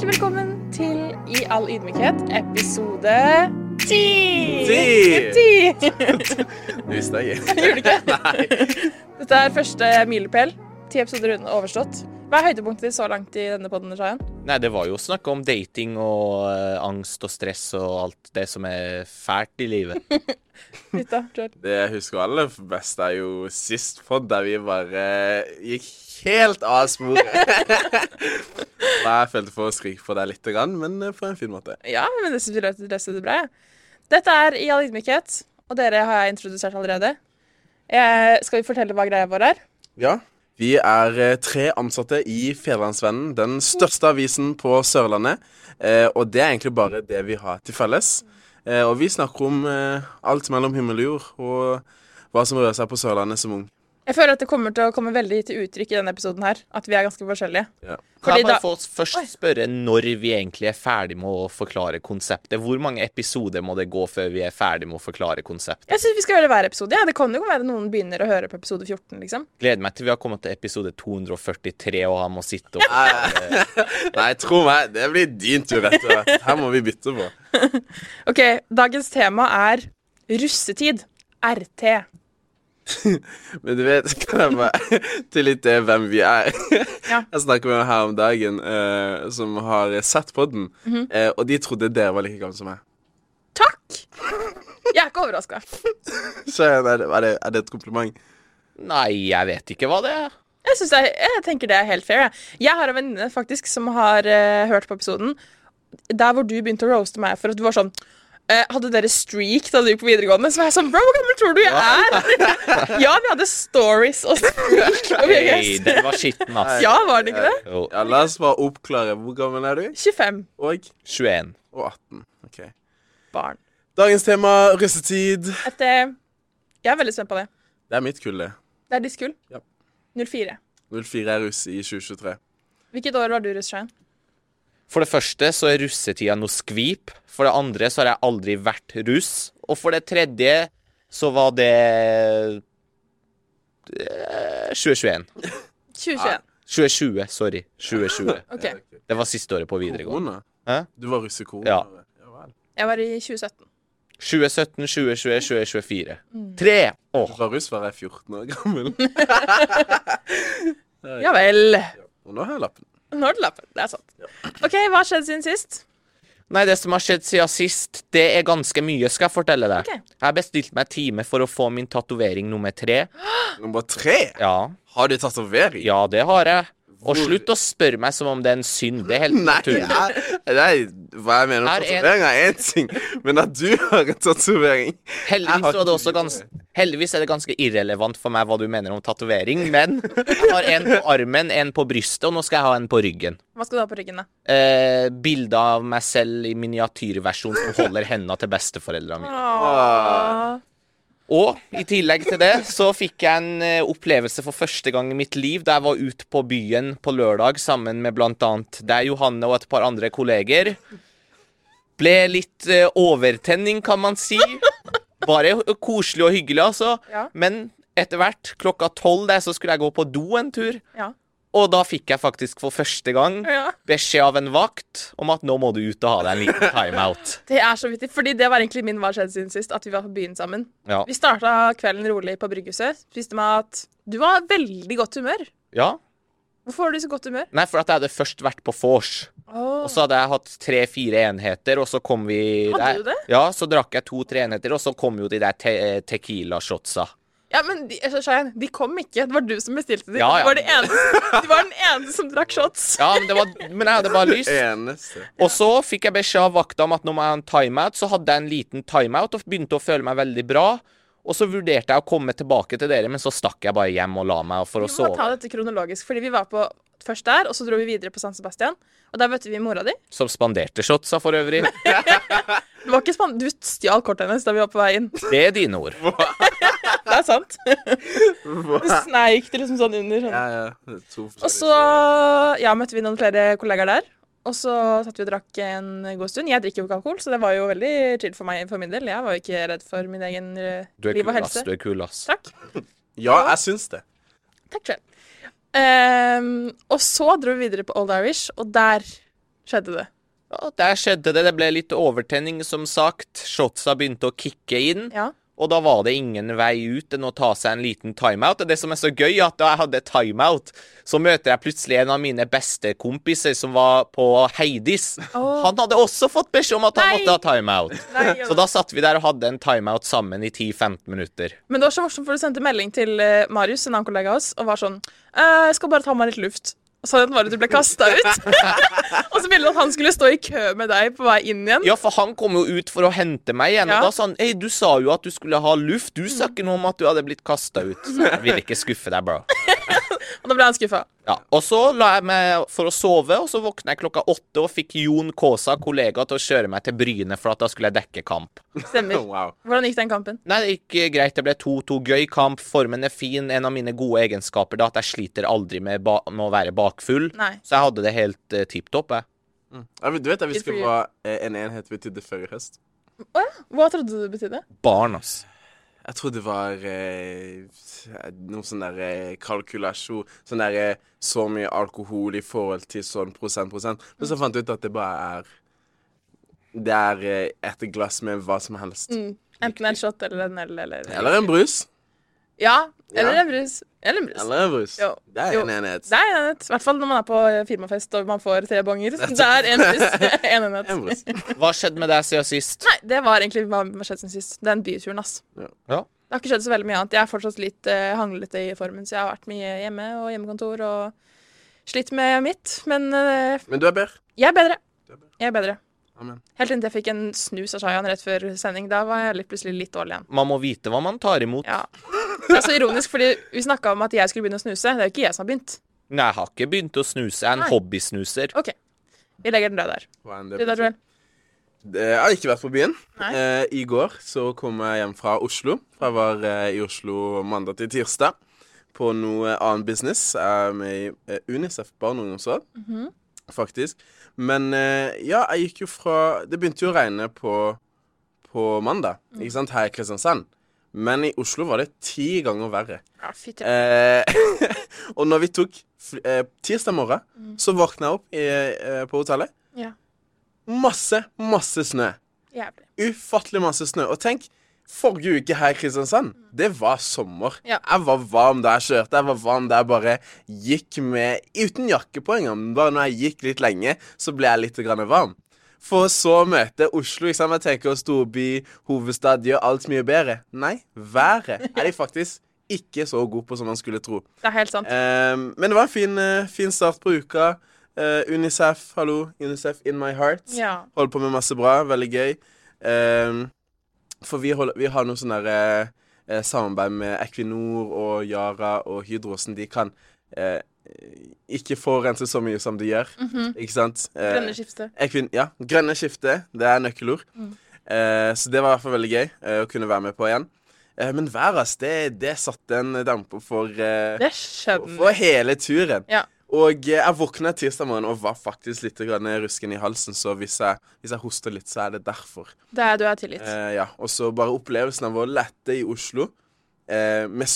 Hjertelig velkommen til I all ydmykhet, episode ti. Ti! Ti. Det visste jeg ikke. Gjorde du ikke? Dette er første milepæl. Ti episoder unna overstått. Hva er høydepunktet ditt så langt i denne podden, Shayan? Nei, det var jo snakk om dating og uh, angst og stress og alt det som er fælt i livet. Litt da, Det jeg husker aller best, er jo sist pod, der vi bare gikk helt av sporet. Nei, jeg følte for å skrike på deg litt, men på en fin måte. Ja, men det synes jeg løste det bra. ja. Dette er I all ydmykhet, og dere har jeg introdusert allerede. Eh, skal vi fortelle hva greia vår er? Ja. Vi er eh, tre ansatte i Fedrelandsvennen, den største avisen på Sørlandet. Eh, og det er egentlig bare det vi har til felles. Eh, og vi snakker om eh, alt mellom himmel og jord, og hva som rører seg på Sørlandet som ung. Jeg føler at det kommer til å komme veldig til uttrykk i denne episoden her, at vi er ganske forskjellige. Ja. Kan Fordi jeg bare da- få først spørre når vi egentlig er ferdig med å forklare konseptet? Hvor mange episoder må det gå før vi er ferdig med å forklare konseptet? Jeg synes vi skal gjøre det hver episode. Ja, Det kan jo være noen begynner å høre på episode 14, liksom. Gleder meg til vi har kommet til episode 243 og han må sitte og Nei, tro meg, det blir din tur etter hvert. Her må vi bytte på. Ok, dagens tema er russetid. RT. Men du vet, kan jeg bare til litt det hvem vi er? Ja. Jeg snakker med en her om dagen uh, som har sett på den, mm -hmm. uh, og de trodde dere var like gamle som meg. Takk! Jeg er ikke overraska. Så er det, er det, er det et kompliment? Nei, jeg vet ikke hva det er. Jeg, jeg, jeg tenker det er helt fair. Jeg, jeg har en venninne faktisk som har uh, hørt på episoden der hvor du begynte å roaste meg for at du var sånn eh, Hadde dere streak da du gikk på videregående? Så var jeg sånn Bro, hvor gammel tror du jeg er? ja, vi hadde stories og streak Hey, den var skitten, ass. Ja, var det ikke det? Ja, La oss bare oppklare. Hvor gammel er du? 25 Og, 21. og 18. Ok. barn. Dagens tema russetid. Et, eh, jeg er veldig spent på det. Det er mitt kull, det. Det er ditt kull. Ja. 04. 04 er russ i 2023. Hvilket år var du russ, Shayan? For det første så er russetida noe skvip. For det andre så har jeg aldri vært russ. Og for det tredje så var det eh, 2021. 2021. 2020, sorry. 2020. okay. Det var siste året på videregående. Hæ? Du var russ i korona? Ja. Jeg var i 2017. 2017, 2020, 2024. Tre! år! Du var russ var jeg 14 år gammel. Ja vel. Og nå har jeg lappen. Nå har du lappen. Det er sant. OK, hva har skjedd siden sist? Nei, det som har skjedd siden sist, det er ganske mye, skal jeg fortelle deg. Okay. Jeg har bestilt meg time for å få min tatovering nummer tre. Nummer tre. Ja, Har du tatovering? ja, det har jeg. Og slutt å spørre meg som om det er en synd. Det er helt Nei, naturlig. jeg, nei, hva jeg mener om Er tatovering er én ting, men at du har en tatovering Heldigvis, har det heldigvis er det ganske irrelevant for meg hva du mener om tatovering, men jeg har en på armen, en på brystet, og nå skal jeg ha en på ryggen. Hva skal du ha på ryggen, da? Eh, Bilde av meg selv i miniatyrversjon som holder henda til besteforeldrene mine. Og i tillegg til det så fikk jeg en eh, opplevelse for første gang i mitt liv da jeg var ute på byen på lørdag sammen med blant annet deg, Johanne, og et par andre kolleger. Ble litt eh, overtenning, kan man si. Bare koselig og hyggelig, altså. Ja. Men etter hvert, klokka tolv der, så skulle jeg gå på do en tur. Ja. Og da fikk jeg faktisk for første gang ja. beskjed av en vakt om at nå må du ut og ha deg en liten timeout. Det er så vittig, fordi det var egentlig min hva skjedde siden sist, at vi var på byen sammen. Ja. Vi starta kvelden rolig på Brygghuset, Spiste mat. Du var veldig godt humør. ja. Hvorfor var du så godt humør? Nei, for at jeg hadde først vært på vors. Oh. Og så hadde jeg hatt tre-fire enheter, og så kom vi Hadde der. du det? Ja, så drakk jeg to-tre enheter, og så kom jo de der te tequila-shotsa. Ja, men de, Shayan, de kom ikke. Det var du som bestilte dem. Ja, ja. De, de var den eneste som drakk shots. Ja, men, det var, men jeg hadde bare lyst. Og så fikk jeg beskjed av vakta om at nå må jeg ha en timeout. Så hadde jeg en liten timeout og begynte å føle meg veldig bra. Og så vurderte jeg å komme tilbake til dere, men så stakk jeg bare hjem og la meg for å Vi må ta dette kronologisk, fordi vi var på først der, og så dro vi videre på San Sebastian. Og der møtte vi mora di. Som spanderte shotsa, for øvrig. Det var ikke spann... Du stjal kortet hennes da vi var på vei inn. Det er dine ord. Det er sant. Du sneik det liksom sånn under. Sånn. Ja, ja. To Og så ja, møtte vi noen flere kollegaer der. Og så satt vi og drakk en god stund. Jeg drikker jo ikke alkohol, så det var jo veldig chill for meg for min del. Jeg var jo ikke redd for min egen eh, liv og helse. Du er kul, ass. Takk. Ja, jeg syns det. Takk selv. Um, og så dro vi videre på Old Irish, og der skjedde det. Ja, der skjedde det. Det ble litt overtenning, som sagt. Shotsa begynte å kicke inn. Ja. Og da var det ingen vei ut enn å ta seg en liten timeout. Og det som er så gøy, at da jeg hadde timeout, så møter jeg plutselig en av mine beste kompiser som var på Heidis. Oh. Han hadde også fått beskjed om at han Nei. måtte ha timeout. Nei, Så da satt vi der og hadde en timeout sammen i 10-15 minutter. Men det var så morsomt, for du sendte melding til eh, Marius, en annen kollega av oss, og var sånn «Eh, Jeg skal bare ta meg litt luft. Så var det du ble kasta ut. og så ville han at han skulle stå i kø med deg på vei inn igjen. Ja, for han kom jo ut for å hente meg igjen, Ja. og da sa han Hei, du sa jo at du skulle ha luft. Du sa ikke noe om at du hadde blitt kasta ut. Så jeg ville ikke skuffe deg, bro. Og da ble han skuffa. Ja, og så la jeg meg for å sove, og så våkna jeg klokka åtte og fikk Jon Kaasa, kollega, til å kjøre meg til Bryne, for at da skulle jeg dekke kamp. Stemmer. Wow. Hvordan gikk den kampen? Nei, det gikk eh, greit. Det ble 2-2. Gøy kamp. Formen er fin. En av mine gode egenskaper er at jeg sliter aldri med, ba med å være bakfull. Nei. Så jeg hadde det helt uh, tipp topp, jeg. Ja, men du vet at vi Good for skal you. ha eh, en enhet betydde før i høst? Hva trodde du det betydde? Barn, ass. Jeg tror det var eh, noe sånn der eh, kalkulasjon Sånn der eh, så mye alkohol i forhold til sånn prosent, prosent. Men så fant jeg ut at det bare er Det er eh, et glass med hva som helst. Mm. Enten en shot eller en øl eller Eller en brus. Ja. Eller Ja. en brus. Eller en brus. Eller en brus. Jo. Det er Jo. en enhet. Det er en enhet. I hvert fall når man er på firmafest og man får tre bonger. Det er en brus. en enhet. En brus. Hva skjedde med deg siden sist? Nei, det var egentlig hva som skjedde siden sist. Den byturen, ass. Ja. Det har ikke skjedd så veldig mye annet. Jeg er fortsatt litt uh, hanglete i formen, så jeg har vært mye hjemme og hjemmekontor og slitt med mitt. Men uh, Men du er bedre. jeg er bedre. Er bedre. Jeg er bedre. Amen. Helt inntil jeg fikk en snus av Shayan rett før sending. Da var jeg litt, plutselig litt dårlig igjen. Man må vite hva man tar imot. Ja. Det er så ironisk, fordi vi snakka om at jeg skulle begynne å snuse. Det er jo ikke jeg som har begynt. Nei, jeg har ikke begynt å snuse. Jeg er en Nei. hobbysnuser. OK. Vi legger den død der. Hva enn Du det da, Joel? Det- Jeg har ikke vært på byen. Eh, I går så kom jeg hjem fra Oslo. Jeg var eh, i Oslo mandag til tirsdag på noe annen business. Jeg er med i eh, Unicef barne- og ungdomsråd, Mhm. faktisk. Men eh, ja, jeg gikk jo fra Det begynte jo å regne på, på mandag, Mm. ikke sant, her i Kristiansand. Men i Oslo var det ti ganger verre. Ja, fytti Eh, og når vi tok eh, tirsdag morgen, Mm. så våkna jeg opp i, eh, på hotellet. Ja. Masse, masse snø. Jævlig. Ufattelig masse snø. Og tenk, forrige uke her i Kristiansand, det var sommer. Ja. Jeg var varm da jeg kjørte. Jeg var varm da jeg bare gikk med Uten jakke på engang. Bare når jeg gikk litt lenge, så ble jeg litt grann varm. For så å møte Oslo. Ikke sant? Jeg tenker storby, hovedstad, gjør alt mye bedre. Nei, været er de faktisk ikke så gode på som man skulle tro. Det er helt sant. Um, men det var en fin, eh, fin start på uka. Uh, Unicef, hallo. Unicef in my heart. Ja. Holder på med masse bra. Veldig gøy. Ehm, for vi, holder, vi har noe sånn der eh, eh, samarbeid med Equinor og Yara og Hydro, som de kan eh, ikke forurense så mye som de gjør. Ikke sant? Eh, Grønne skifte. Equin, ja. Grønne skifte. Det er nøkkelord. Eh, så det var i hvert fall veldig gøy eh, å kunne være med på igjen. Eh, men været, det, det satte en damper for for hele turen. Ja. Og eh, jeg våkna tirsdag morgen og var faktisk litt rusken i halsen, så hvis jeg, hvis jeg hoster litt, så er det derfor. Det er, du har tillit. Eh, ja, Og så bare opplevelsen av å lette i Oslo eh, med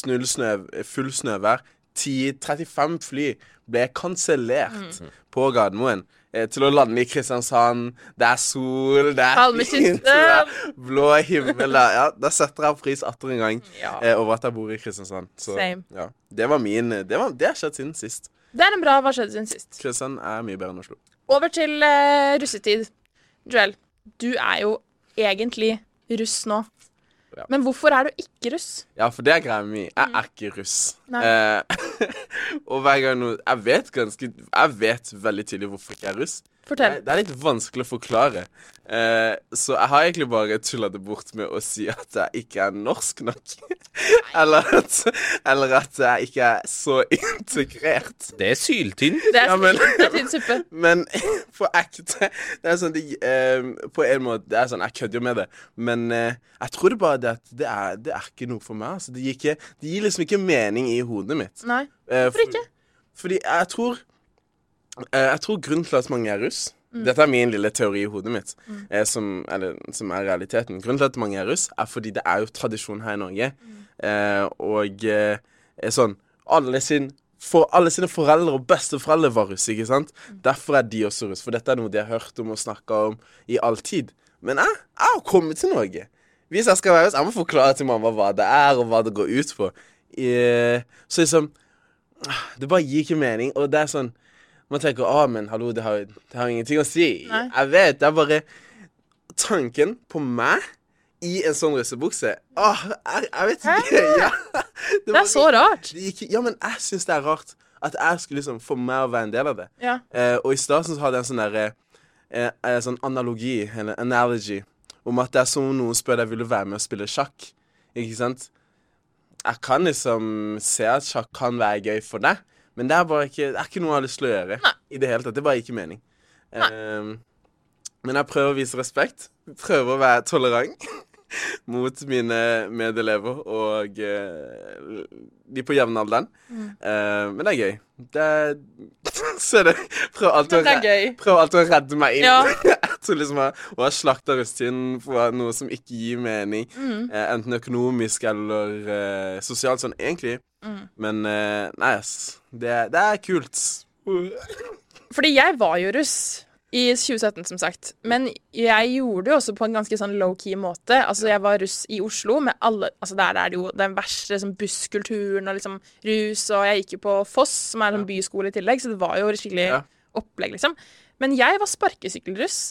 full snøvær. 10-35 fly ble kansellert Mm. på Gardermoen. Eh, til å lande i Kristiansand. Det er sol, det er fint, det er blå himmel. der. ja, da setter jeg pris atter en gang Ja. eh, over at jeg bor i Kristiansand. Så, Same. Ja, det var min Det, var, det har skjedd siden sist. Det er en bra Hva skjedde siden sist? Kristiansand er mye bedre enn Oslo. Over til uh, russetid. Joel, du er jo egentlig russ nå. Ja. Men hvorfor er du ikke russ? Ja, for det er greia mi. Jeg er ikke russ. Eh, og hver gang noe Jeg vet ganske Jeg vet veldig tydelig hvorfor ikke jeg er russ. Fortell. Det, er litt vanskelig å forklare. Eh, så jeg har egentlig bare tulla det bort med å si at jeg ikke er norsk nok. eller, at, eller at jeg ikke er så integrert. Det er syltynn. Det er, Ja, men- det er tynn suppe. Men på ekte Det er sånn de, eh, På en måte Det er sånn Jeg kødder jo med det. Men eh, jeg tror det bare det at det er, det er ikke noe for meg. Altså, det, gir ikke, det gir liksom ikke mening i hodet mitt. Nei. Hvorfor ikke? Fordi jeg tror Jeg tror grunnen til at mange er russ Dette er min lille teori i hodet mitt, eh, som, eller, som er realiteten. Grunnen til at mange er russ, er fordi det er jo tradisjon her i Norge. Eh, og eh, er sånn Alle sin For alle sine foreldre og besteforeldre var russ, ikke sant? Derfor er de også russ. For dette er noe de har hørt om og snakka om i all tid. Men jeg, jeg har kommet til Norge. Hvis jeg skal være russ, jeg må forklare til mamma hva det er, og hva det går ut på. I, så liksom Det bare gir ikke mening. Og det er sånn Man tenker ah, men hallo, det har, det har ingenting å si. Nei. Jeg vet. Det er bare Tanken på meg i en sånn russebukse Åh, jeg, jeg vet ikke. Ja, Det det er så rart. gikk, ja, men jeg syns det er rart at jeg skulle liksom få meg å være en del av det. Ja. Eh, og i stad hadde jeg en sånn derre eh, eh, sånn analogi, eller analogy, om at det er som om noen spør deg vil du være med og spille sjakk. Ikke sant? Jeg kan liksom se at sjakk kan være gøy for deg, men det er bare ikke, det er ikke noe jeg har lyst til å gjøre. Nei. I det hele tatt. Det er bare ikke mening. Um, men jeg prøver å vise respekt. Prøver å være tolerant mot mine medelever og uh, de på jevnalderen. Uh, men det er gøy. Det er Se det. Prøv alltid, å, re- prøv alltid å redde meg inn. Ja. Tror liksom å ha slakta rusttiden for noe som ikke gir mening. Mm. Uh, enten økonomisk eller uh, sosialt, sånn egentlig. Mm. Men nei, ass. Det, det er kult. Fordi jeg var jo russ i 2017, som sagt. Men jeg gjorde det jo også på en ganske sånn low-key måte. Altså, jeg var russ i Oslo med alle Altså, der er det jo den verste liksom, busskulturen og liksom rus, og jeg gikk jo på Foss, som er en byskole i tillegg, så det var jo skikkelig opplegg, liksom. Men jeg var sparkesykkelruss.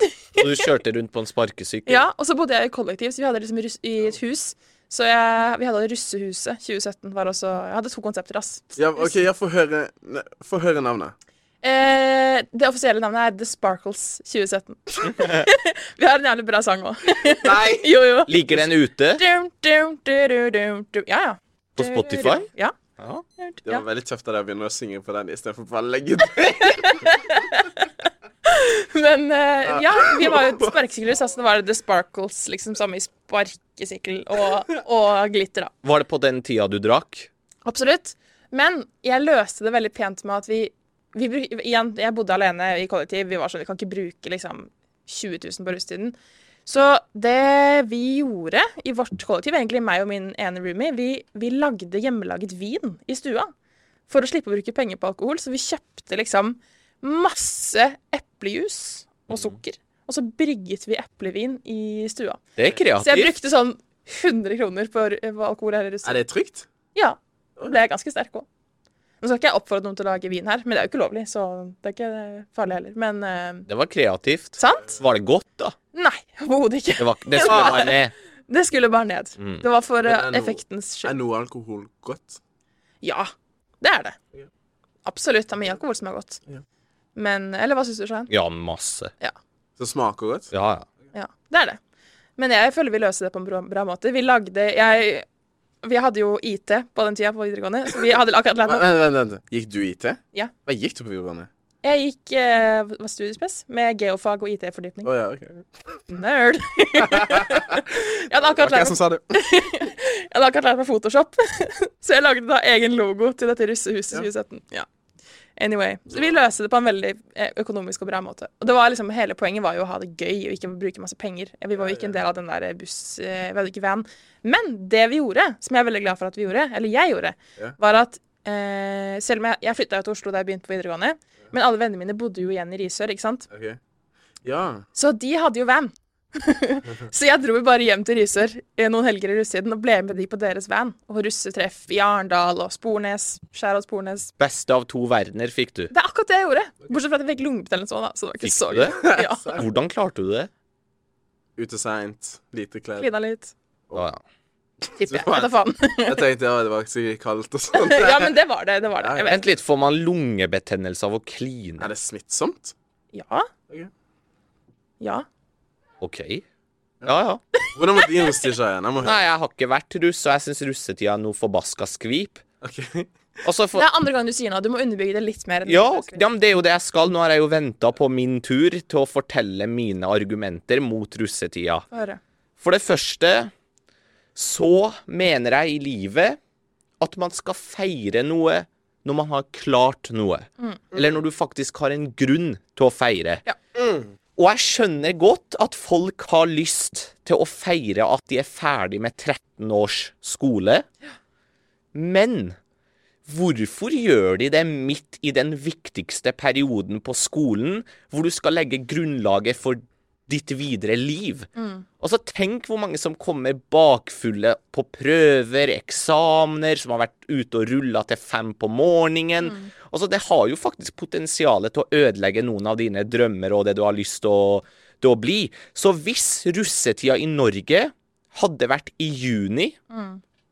Og du kjørte rundt på en sparkesykkel. Ja, og så bodde jeg i kollektiv, så vi hadde liksom i et hus. Så jeg, vi hadde Russehuset 2017 var også Jeg hadde to konsepter, ass. Ja, OK, jeg får høre, ne- få høre navnet. Eh, det offisielle navnet er The Sparkles 2017. vi har en jævlig bra sang òg. Nei! jo, jo. Ligger den ute? Dum, dum, du, du, dum, dum. Ja, ja. På Spotify? Ja. Ja. Det var veldig tøft av deg å begynne å synge på den istedenfor bare å legge den. Men eh, ja, vi var jo sparkesykkelhus. Altså det var The Sparkles, liksom, som i sparkesykkel og, og glitter, da. Var det på den tida du drakk? Absolutt. Men jeg løste det veldig pent med at vi, vi Igjen, jeg bodde alene i kollektiv. Vi var sånn, vi kan ikke bruke liksom 20 000 på russetiden. Så det vi gjorde i vårt kollektiv, egentlig meg og min ene roomie, vi, vi lagde hjemmelaget vin i stua. For å slippe å bruke penger på alkohol. Så vi kjøpte liksom masse eplejus og sukker. Og så brygget vi eplevin i stua. Det er kreativt. Så jeg brukte sånn 100 kroner på, på alkohol her i russetiden. Er det trygt? Ja. Ble jeg ganske sterk òg. Nå skal ikke jeg oppfordre noen til å lage vin her, men det er jo ikke lovlig, så det er ikke farlig heller. Men uh, Det var kreativt. sant? Var det godt, da? Nei, overhodet ikke. Det, var, det skulle bare ned. Det skulle bare ned. Mm. Det var for Men effektens er noe- Er noe alkohol godt? Ja, det er det. Ja. Absolutt. Det er mye alkohol som er godt. Ja. Men Eller hva syns du, Svein? Ja, masse. Som smaker godt? Ja, ja. Ja, det er det. Men jeg føler vi løser det på en bra, bra måte. Vi lagde jeg, Vi hadde jo IT på den tida på videregående, så vi hadde akkurat lært Vent, vent, vent. Gikk du IT? Ja. Hva gikk du på videregående? Jeg gikk eh, studiespes med geofag og IT-fordypning. Oh, ja, OK. Nerd. jeg hadde akkurat lært det. Jeg hadde akkurat lært meg Photoshop, så jeg lagde da egen logo til dette russehuset i 2017. Ja. Anyway, så Vi løste det på en veldig eh, økonomisk og bra måte. Og det var liksom, Hele poenget var jo å ha det gøy og ikke bruke masse penger. Vi var jo ikke en del av den der buss... eh, Vi hadde ikke van. Men det vi gjorde, som jeg er veldig glad for at vi gjorde, eller jeg gjorde, var at eh, Selv om jeg, jeg flytta til Oslo da jeg begynte på videregående, men alle vennene mine bodde jo igjen i Risør, ikke sant? Ok. Ja. Så de hadde jo van. så jeg dro bare hjem til Risør noen helger i russetiden og ble med de på deres van. Og russetreff i Arendal og Spornes. Skjærad Spornes. Beste av to verdener fikk du. Det er akkurat det jeg gjorde. Bortsett fra at jeg fikk lungebetennelse òg, da. Så det var ikke Fikk så gøy. Ja. Hvordan klarte du det? Ute seint, lite kledd. Klina litt. Å, ja. Tipper jeg. Vet da faen. Jeg tenkte ja, det var sikkert kaldt og sånn. ja, men det var det. Det var det. Jeg vet. Vent litt, får man lungebetennelse av å kline? Er det smittsomt? Ja. Okay. Ja. OK. Ja, ja. Hvordan var din rusttid, Shayan? Jeg. Nei, jeg har ikke vært russ, og jeg syns russetida er noe forbaska skvip. Ok. For... Det er andre gang du sier noe. Du må underbygge det litt mer. ja, ja, men det er jo det jeg skal. Nå har jeg jo venta på min tur til å fortelle mine argumenter mot russetida. Høre. For det første så mener jeg i livet at man skal feire noe når man har klart noe. Eller når du faktisk har en grunn til å feire. Ja. Og jeg skjønner godt at folk har lyst til å feire at de er ferdig med 13 års skole. Men Hvorfor gjør de det midt i den viktigste perioden på skolen, hvor du skal legge grunnlaget for ditt videre liv? Og så tenk hvor mange som kommer bakfulle på prøver, eksamener, som har vært ute og rulla til fem på morgenen. Altså, det har jo faktisk potensialet til å ødelegge noen av dine drømmer og det du har lyst til å, til å bli. Så hvis russetida i Norge hadde vært i juni,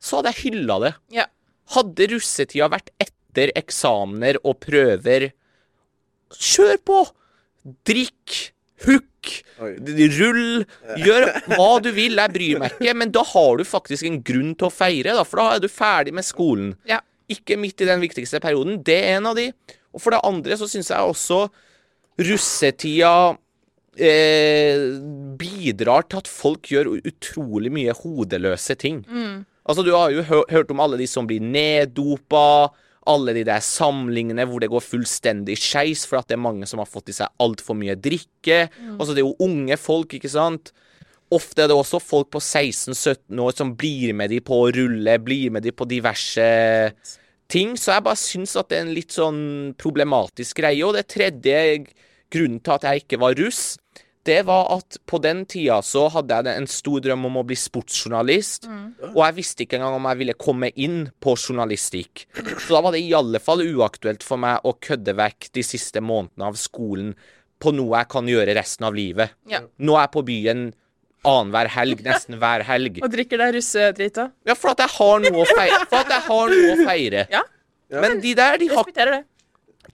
så hadde jeg hylla det. Ja. Hadde russetida vært etter eksamener og prøver, kjør på! Drikk, hook, rull, gjør hva du vil, jeg bryr meg ikke, men da har du faktisk en grunn til å feire, da, for da er du ferdig med skolen. Ja. Ikke midt i den viktigste perioden, det er en av de. Og for det andre så syns jeg også russetida eh, bidrar til at folk gjør utrolig mye hodeløse ting. Altså, du har jo hø hørt om alle de som blir neddopa, alle de der samlingene hvor det går fullstendig skeis for at det er mange som har fått i seg altfor mye drikke. Altså, det er jo unge folk, ikke sant? Ofte er det også folk på 16-17 år som blir med de på å rulle, blir med de på diverse ting. Så jeg bare syns at det er en litt sånn problematisk greie. Og det tredje grunnen til at jeg ikke var russ, det var at på den tida så hadde jeg en stor drøm om å bli sportsjournalist. Og jeg visste ikke engang om jeg ville komme inn på journalistikk. Så da var det i alle fall uaktuelt for meg å kødde vekk de siste månedene av skolen på noe jeg kan gjøre resten av livet. Ja. Nå er jeg på byen annenhver helg, nesten hver helg. Og drikker deg russedrita. Ja, for at jeg har noe å feire. For at jeg har noe å feire. Ja. Men de der, de har,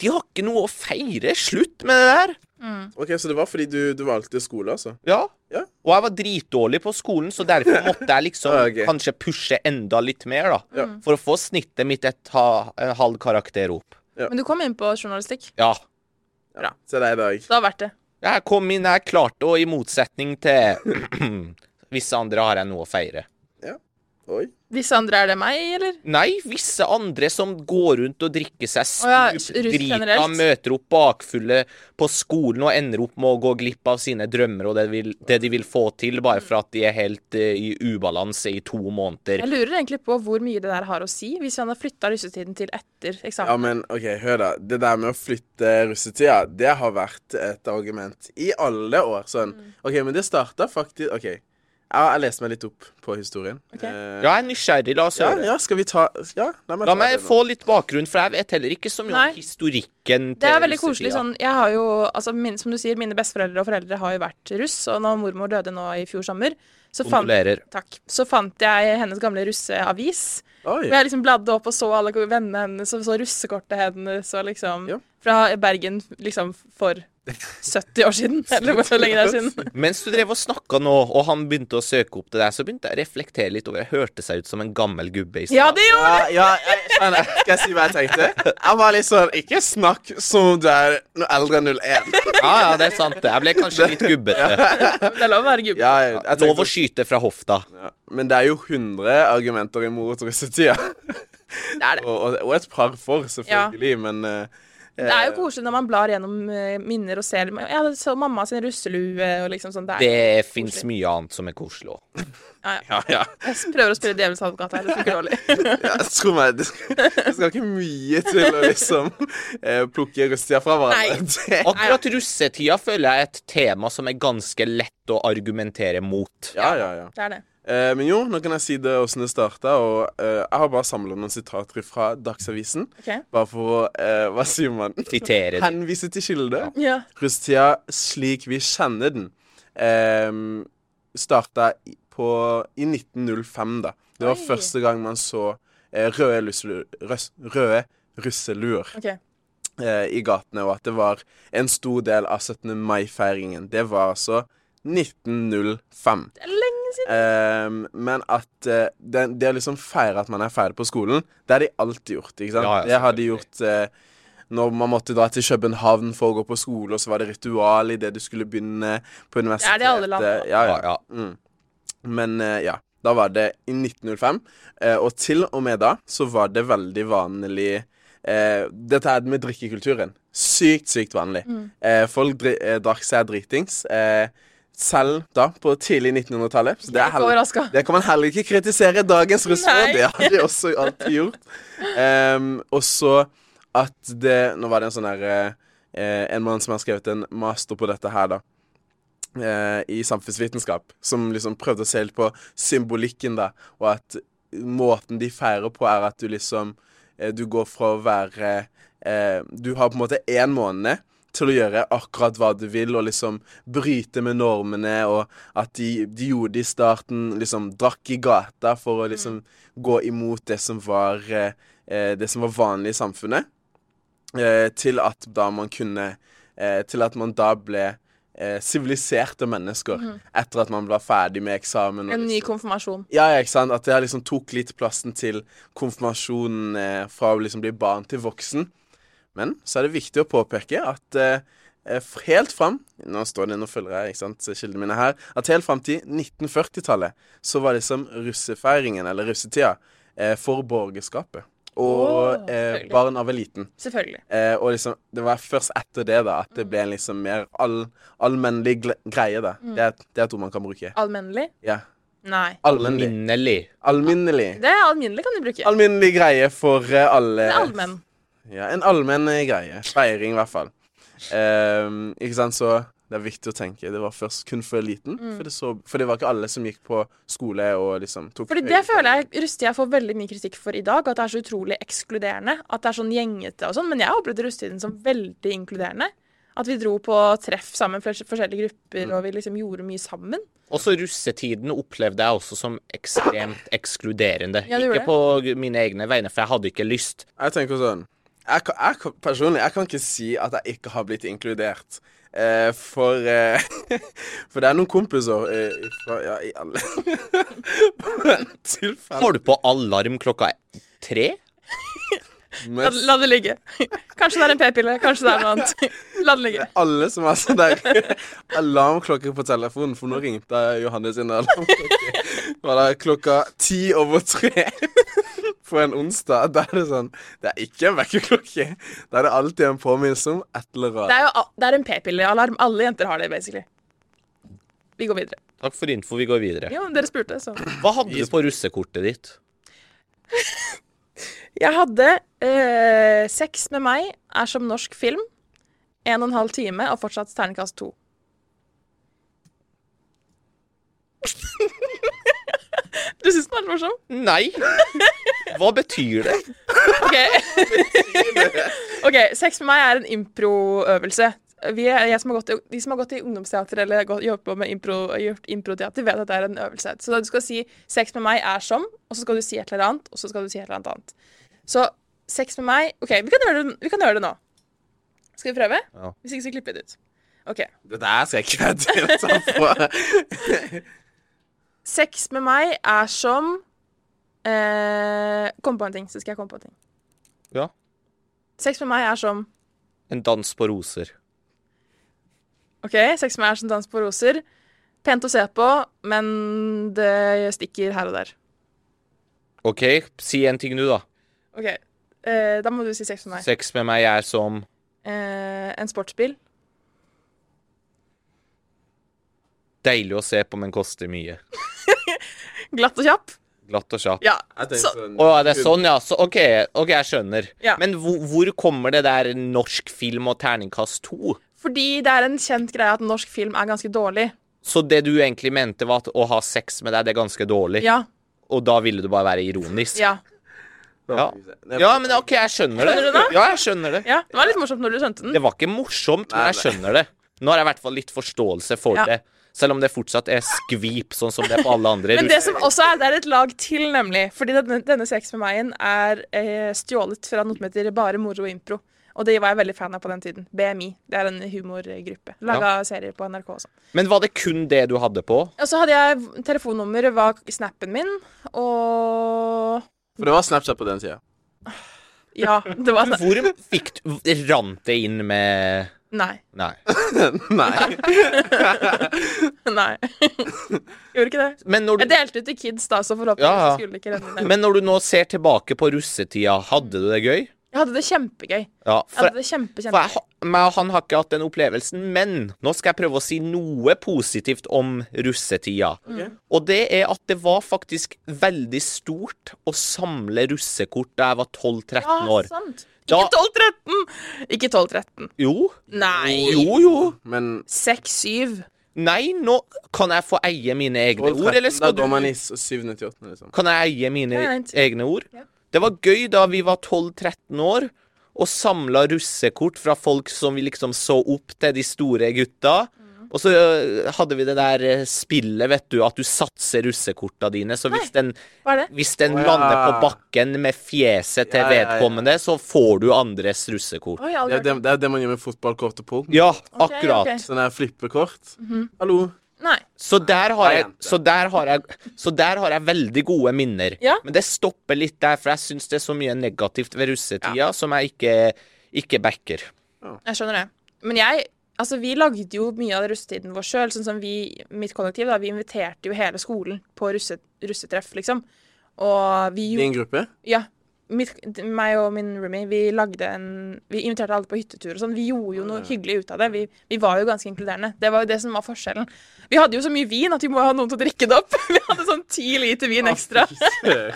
de har ikke noe å feire. Slutt med det der. OK, så det var fordi du, du valgte skole, altså? Ja. Ja. Og jeg var dritdårlig på skolen, så derfor måtte jeg liksom okay. kanskje pushe enda litt mer, da. Ja. For å få snittet mitt et ha, en halv karakter opp. Men du kom inn på journalistikk. Ja. Ja. Se deg i dag. Det har vært det. Jeg kom inn, jeg klarte, og i motsetning til visse andre har jeg noe å feire. Ja. Oi. Visse andre er det meg, eller? Nei, visse andre som går rundt og drikker seg ja, stupdrita, russ generelt. møter opp bakfulle på skolen og ender opp med å gå glipp av sine drømmer og det, vil, det de vil få til, bare for at de er helt uh, i ubalanse i to måneder. Jeg lurer egentlig på hvor mye det der har å si, hvis han har flytta russetiden til etter eksamen. Ja, men OK, hør da. Det der med å flytte russetida, det har vært et argument i alle år. Sånn. OK, men det starta faktisk OK. Jeg leste meg litt opp på historien. Okay. Eh, Ja, jeg er nysgjerrig. La oss ja, høre. ja, skal vi ta Ja, la meg La meg få litt bakgrunn, for jeg vet heller ikke så mye om historikken til Det er veldig koselig sånn Jeg har jo, altså min, som du sier, mine besteforeldre og foreldre har jo vært russ, og når mormor døde nå i fjor sommer, så fant, takk, så fant jeg hennes gamle russeavis. Oi. Og jeg liksom bladde opp og så alle vennene hennes og så russekortet hennes og liksom Ja. Fra Bergen liksom for 70 år siden, eller hvor lenge det er siden. Mens du drev og snakka nå, og han begynte å søke opp til deg, så begynte jeg å reflektere litt over Jeg hørte seg ut som en gammel gubbe i stad. Ja, det gjorde Ja, ja, jeg. Skal jeg si hva jeg tenkte? Jeg var litt sånn Ikke snakk som om du er noe eldre enn 01. Ja, ja, det er sant. det. Jeg ble kanskje litt gubbete. Det er lov å være gubbe. Ja, jeg, jeg Lov å skyte fra hofta. ja. Men det er jo 100 argumenter imot russetida. Det er det. Og, og, et par for, selvfølgelig, men eh, Det er jo koselig når man blar gjennom eh, minner og ser ja, så mamma sin russelue og liksom sånn. Det Det fins mye annet som er koselig òg. Ja, ja. Ja, ja. Jeg prøver å spille djevelens advokat her. Det funker dårlig. ja tro meg, det skal, det skal ikke mye til å liksom eh, plukke russetida fra hverandre. Akkurat russetida føler jeg er et tema som er ganske lett å argumentere mot. ja, ja, ja. Det er det. Eh, men jo, nå kan jeg si det åssen det starta. Og eh, jeg har bare samla noen sitater fra Dagsavisen. Okay. Bare for å eh, Hva sier man? Sitere. Henvise til kilde. Ja. Russetida slik vi kjenner den, eh, starta i- på, i 1905, da. Det var Oi. første gang man så eh, røde, lusselu- røs, røde russeluer OK. eh, i gatene, og at det var en stor del av 17. mai-feiringen. Det var altså 1905. Det er lenge siden. Um, men at uh, det, det å liksom feire at man er ferdig på skolen, det har de alltid gjort. ikke sant? Ja, ja, det har de gjort uh, når man måtte dra til København for å gå på skole, og så var det ritual idet du skulle begynne på universitetet. Det er det alle land. Ja, ja. Ja, ja. Mm. Men uh, ja, da var det i 1905. eh, og til og med da så var det veldig vanlig eh, Dette er med drikkekulturen. Sykt, sykt vanlig. Mm. Eh, folk dri eh, drakk seg dritings. Eh, selv da, på tidlig 1900-tallet. Så det, er heller, det kan man heller ikke kritisere dagens russere. Det har de også alltid gjort. Um, og så at det Nå var det en sånn her uh, En mann som har skrevet en master på dette her, da. eh, I samfunnsvitenskap. Som liksom prøvde å se litt på symbolikken, da. Og at måten de feirer på, er at du liksom eh, Du går fra å være eh, Du har på en måte én måned til å gjøre akkurat hva du vil, og liksom bryte med normene, og at de, de gjorde det i starten, liksom drakk i gata for å liksom gå imot det som var eh, Det som var vanlig i samfunnet, eh, til at da man kunne eh, Til at man da ble eh, siviliserte mennesker etter at man ble ferdig med eksamen. En ny liksom- konfirmasjon. ja, ja, ikke sant? At det liksom tok litt plassen til konfirmasjonen eh, fra å liksom bli barn til voksen. Men så er det viktig å påpeke at eh, eh, helt fram Nå står det, nå følger jeg ikke sant, kildene mine her. At helt fram til 1940-tallet så var liksom russefeiringen, eller russetida, eh, for borgerskapet. Og oh, eh, barn av eliten. Selvfølgelig. Eh, og liksom, det var først etter det da at det ble en liksom mer all, allmennlig greie. da. Det, er, det er et ord man kan bruke. Allmennlig? Ja. Nei. Alminnelig. Alminnelig. Det er alminnelig kan du bruke. Alminnelig greie for eh, alle Det er allmenn. Ja, en allmenn eh, greie. Feiring, i hvert fall. Um, ikke sant, så det er viktig å tenke. Det var først kun for eliten. For, det så, for det var ikke alle som gikk på skole og liksom tok Fordi det føler jeg russetida får veldig mye kritikk for i dag. At det er så utrolig ekskluderende. At det er sånn gjengete og sånn. Men jeg opplevde russetiden som veldig inkluderende. At vi dro på treff sammen, for forskjellige grupper, og vi liksom gjorde mye sammen. Også russetiden opplevde jeg også som ekstremt ekskluderende. Ja, ikke på mine egne vegne, for jeg hadde ikke lyst. Jeg tenker sånn jeg jeg Personlig, jeg kan ikke si at jeg ikke har blitt inkludert. Eh, for eh, For det er noen kompiser eh, fra Ja, i alle tilfeller Får du på alarm klokka tre? La, la det ligge. Kanskje det er en p-pille, kanskje det er noe annet. La det ligge. alle som har sånn der alarmklokke på telefonen, for nå ringte Johannes sin alarmklokke. Det var da klokka ti over tre på en onsdag. Da er det sånn Det er ikke en vekkerklokke. Da er det alltid en påminnelse om et eller annet. Det er jo det er en p-pillealarm. Alle jenter har det, basically. Vi går videre. Takk for info, vi går videre. Jo, dere spurte, så. Hva hadde du på russekortet ditt? Jeg hadde øh, Sex med meg er som norsk film. En og en halv time og fortsatt terningkast to. du syns den var morsom? Nei. Hva betyr det? OK. Ok, Sex med meg er en improøvelse. Vi, er- jeg som har gått, de som har gått i ungdomsteater eller gått- jobbet med impro, gjort improteater, vet at det er en øvelse. Så da du skal si 'sex med meg er som', og så skal du si et eller annet, og så skal du si et eller annet annet. Så sex med meg OK, vi kan gjøre det, vi kan gjøre det nå. Skal vi prøve? Ja. Hvis ikke, så klipper vi det ut. OK. Det der skal jeg ikke delta på. Sex med meg er som eh, Kom på en ting, så skal jeg komme på en ting. Ja. Sex med meg er som En dans på roser. OK, sex med meg er som dans på roser. Pent å se på, men det stikker her og der. OK, si en ting nå, da. OK, eh, da må du si sex med meg. Sex med meg er som Eh, en sportsbil. Deilig å se på, men koster mye. Glatt og kjapp. Glatt og kjapp. Ja. Så, sånn Å, er sånn, ja? Så, OK, ok, jeg skjønner. Ja. Men hvor, hvor kommer det der norsk film og terningkast to? fordi det er en kjent greie at norsk film er ganske dårlig. Så det du egentlig mente, var at å ha sex med deg, det er ganske dårlig? Ja. Og da ville du bare være ironisk? Ja. Ja. Ja, men OK, jeg skjønner det. Skjønner du det? Ja, jeg skjønner det. ja. Det var litt morsomt når du skjønte den. Det var ikke morsomt, men jeg skjønner det. Nå har jeg i hvert fall litt forståelse for Ja. det. Selv om det fortsatt er skvip, sånn som det er på alle andre. Men det som også er, det er et lag til, nemlig. Fordi denne, denne Sex med meg-en er eh, stjålet fra noe som heter Bare moro og impro. Og det var jeg veldig fan av på den tiden. BMI. Det er en humorgruppe. Laga serier på NRK og sånn. Men var det kun det du hadde på? Og så hadde jeg telefonnummer, var snappen min, og For det var Snapchat på den tida. Ja, det var det. Hvor fikk du Rant det inn med Nei. Nei. Nei. Nei. Gjorde ikke det. Men når Jeg delte ut til kids, da, så forhåpentligvis Ja, ja. skulle det ikke renne ned. men når du nå ser tilbake på russetida, hadde du det gøy? Jeg hadde det kjempegøy. Ja, Jeg hadde det kjempe, for jeg, meg og han har ikke hatt den opplevelsen, men nå skal jeg prøve å si noe positivt om russetida. Og det er at det var faktisk veldig stort å samle russekort da jeg var 12-13 år. Ja, sant. Da- Ikke 12-13! Ikke 12-13. Jo. Nei. Jo, jo. Men 6-7. Nei, nå kan jeg få eie mine egne 12, ord, eller skal du går man i 798, liksom. Kan jeg eie mine nei, egne ord? Ja. Det var gøy da vi var 12-13 år og samla russekort fra folk som vi liksom så opp til de store gutta. Mm. Og så øh, hadde vi det der øh, spillet, vet du, at du satser russekorta dine. Så hvis den, hvis den ja. lander på bakken med fjeset til Ja, ja, ja. vedkommende, så får du andres russekort. Oi, Det er det, det er det man gjør med fotballkort og pung. Ja, okay, akkurat. Okay. Sånn der flippekort. Mhm. Hallo. Nei. Så der, har jeg, så, der har jeg, så der har jeg veldig gode minner. Ja. Men det stopper litt der, for jeg syns det er så mye negativt ved russetida som jeg ikke, ikke backer. Jeg skjønner det. Men jeg Altså, vi lagde jo mye av russetiden vår sjøl. Sånn som vi, mitt kollektiv, da, vi inviterte jo hele skolen på russe, russetreff, liksom. Og vi jo en gruppe. Ja. Mitt, meg og min roomie, vi lagde en Vi inviterte alle på hyttetur og sånn. Vi gjorde jo noe hyggelig ut av det. Vi, vi var jo ganske inkluderende. Det var jo det som var forskjellen. Vi hadde jo så mye vin at vi må ha noen til å drikke det opp. Vi hadde sånn ti liter vin ekstra.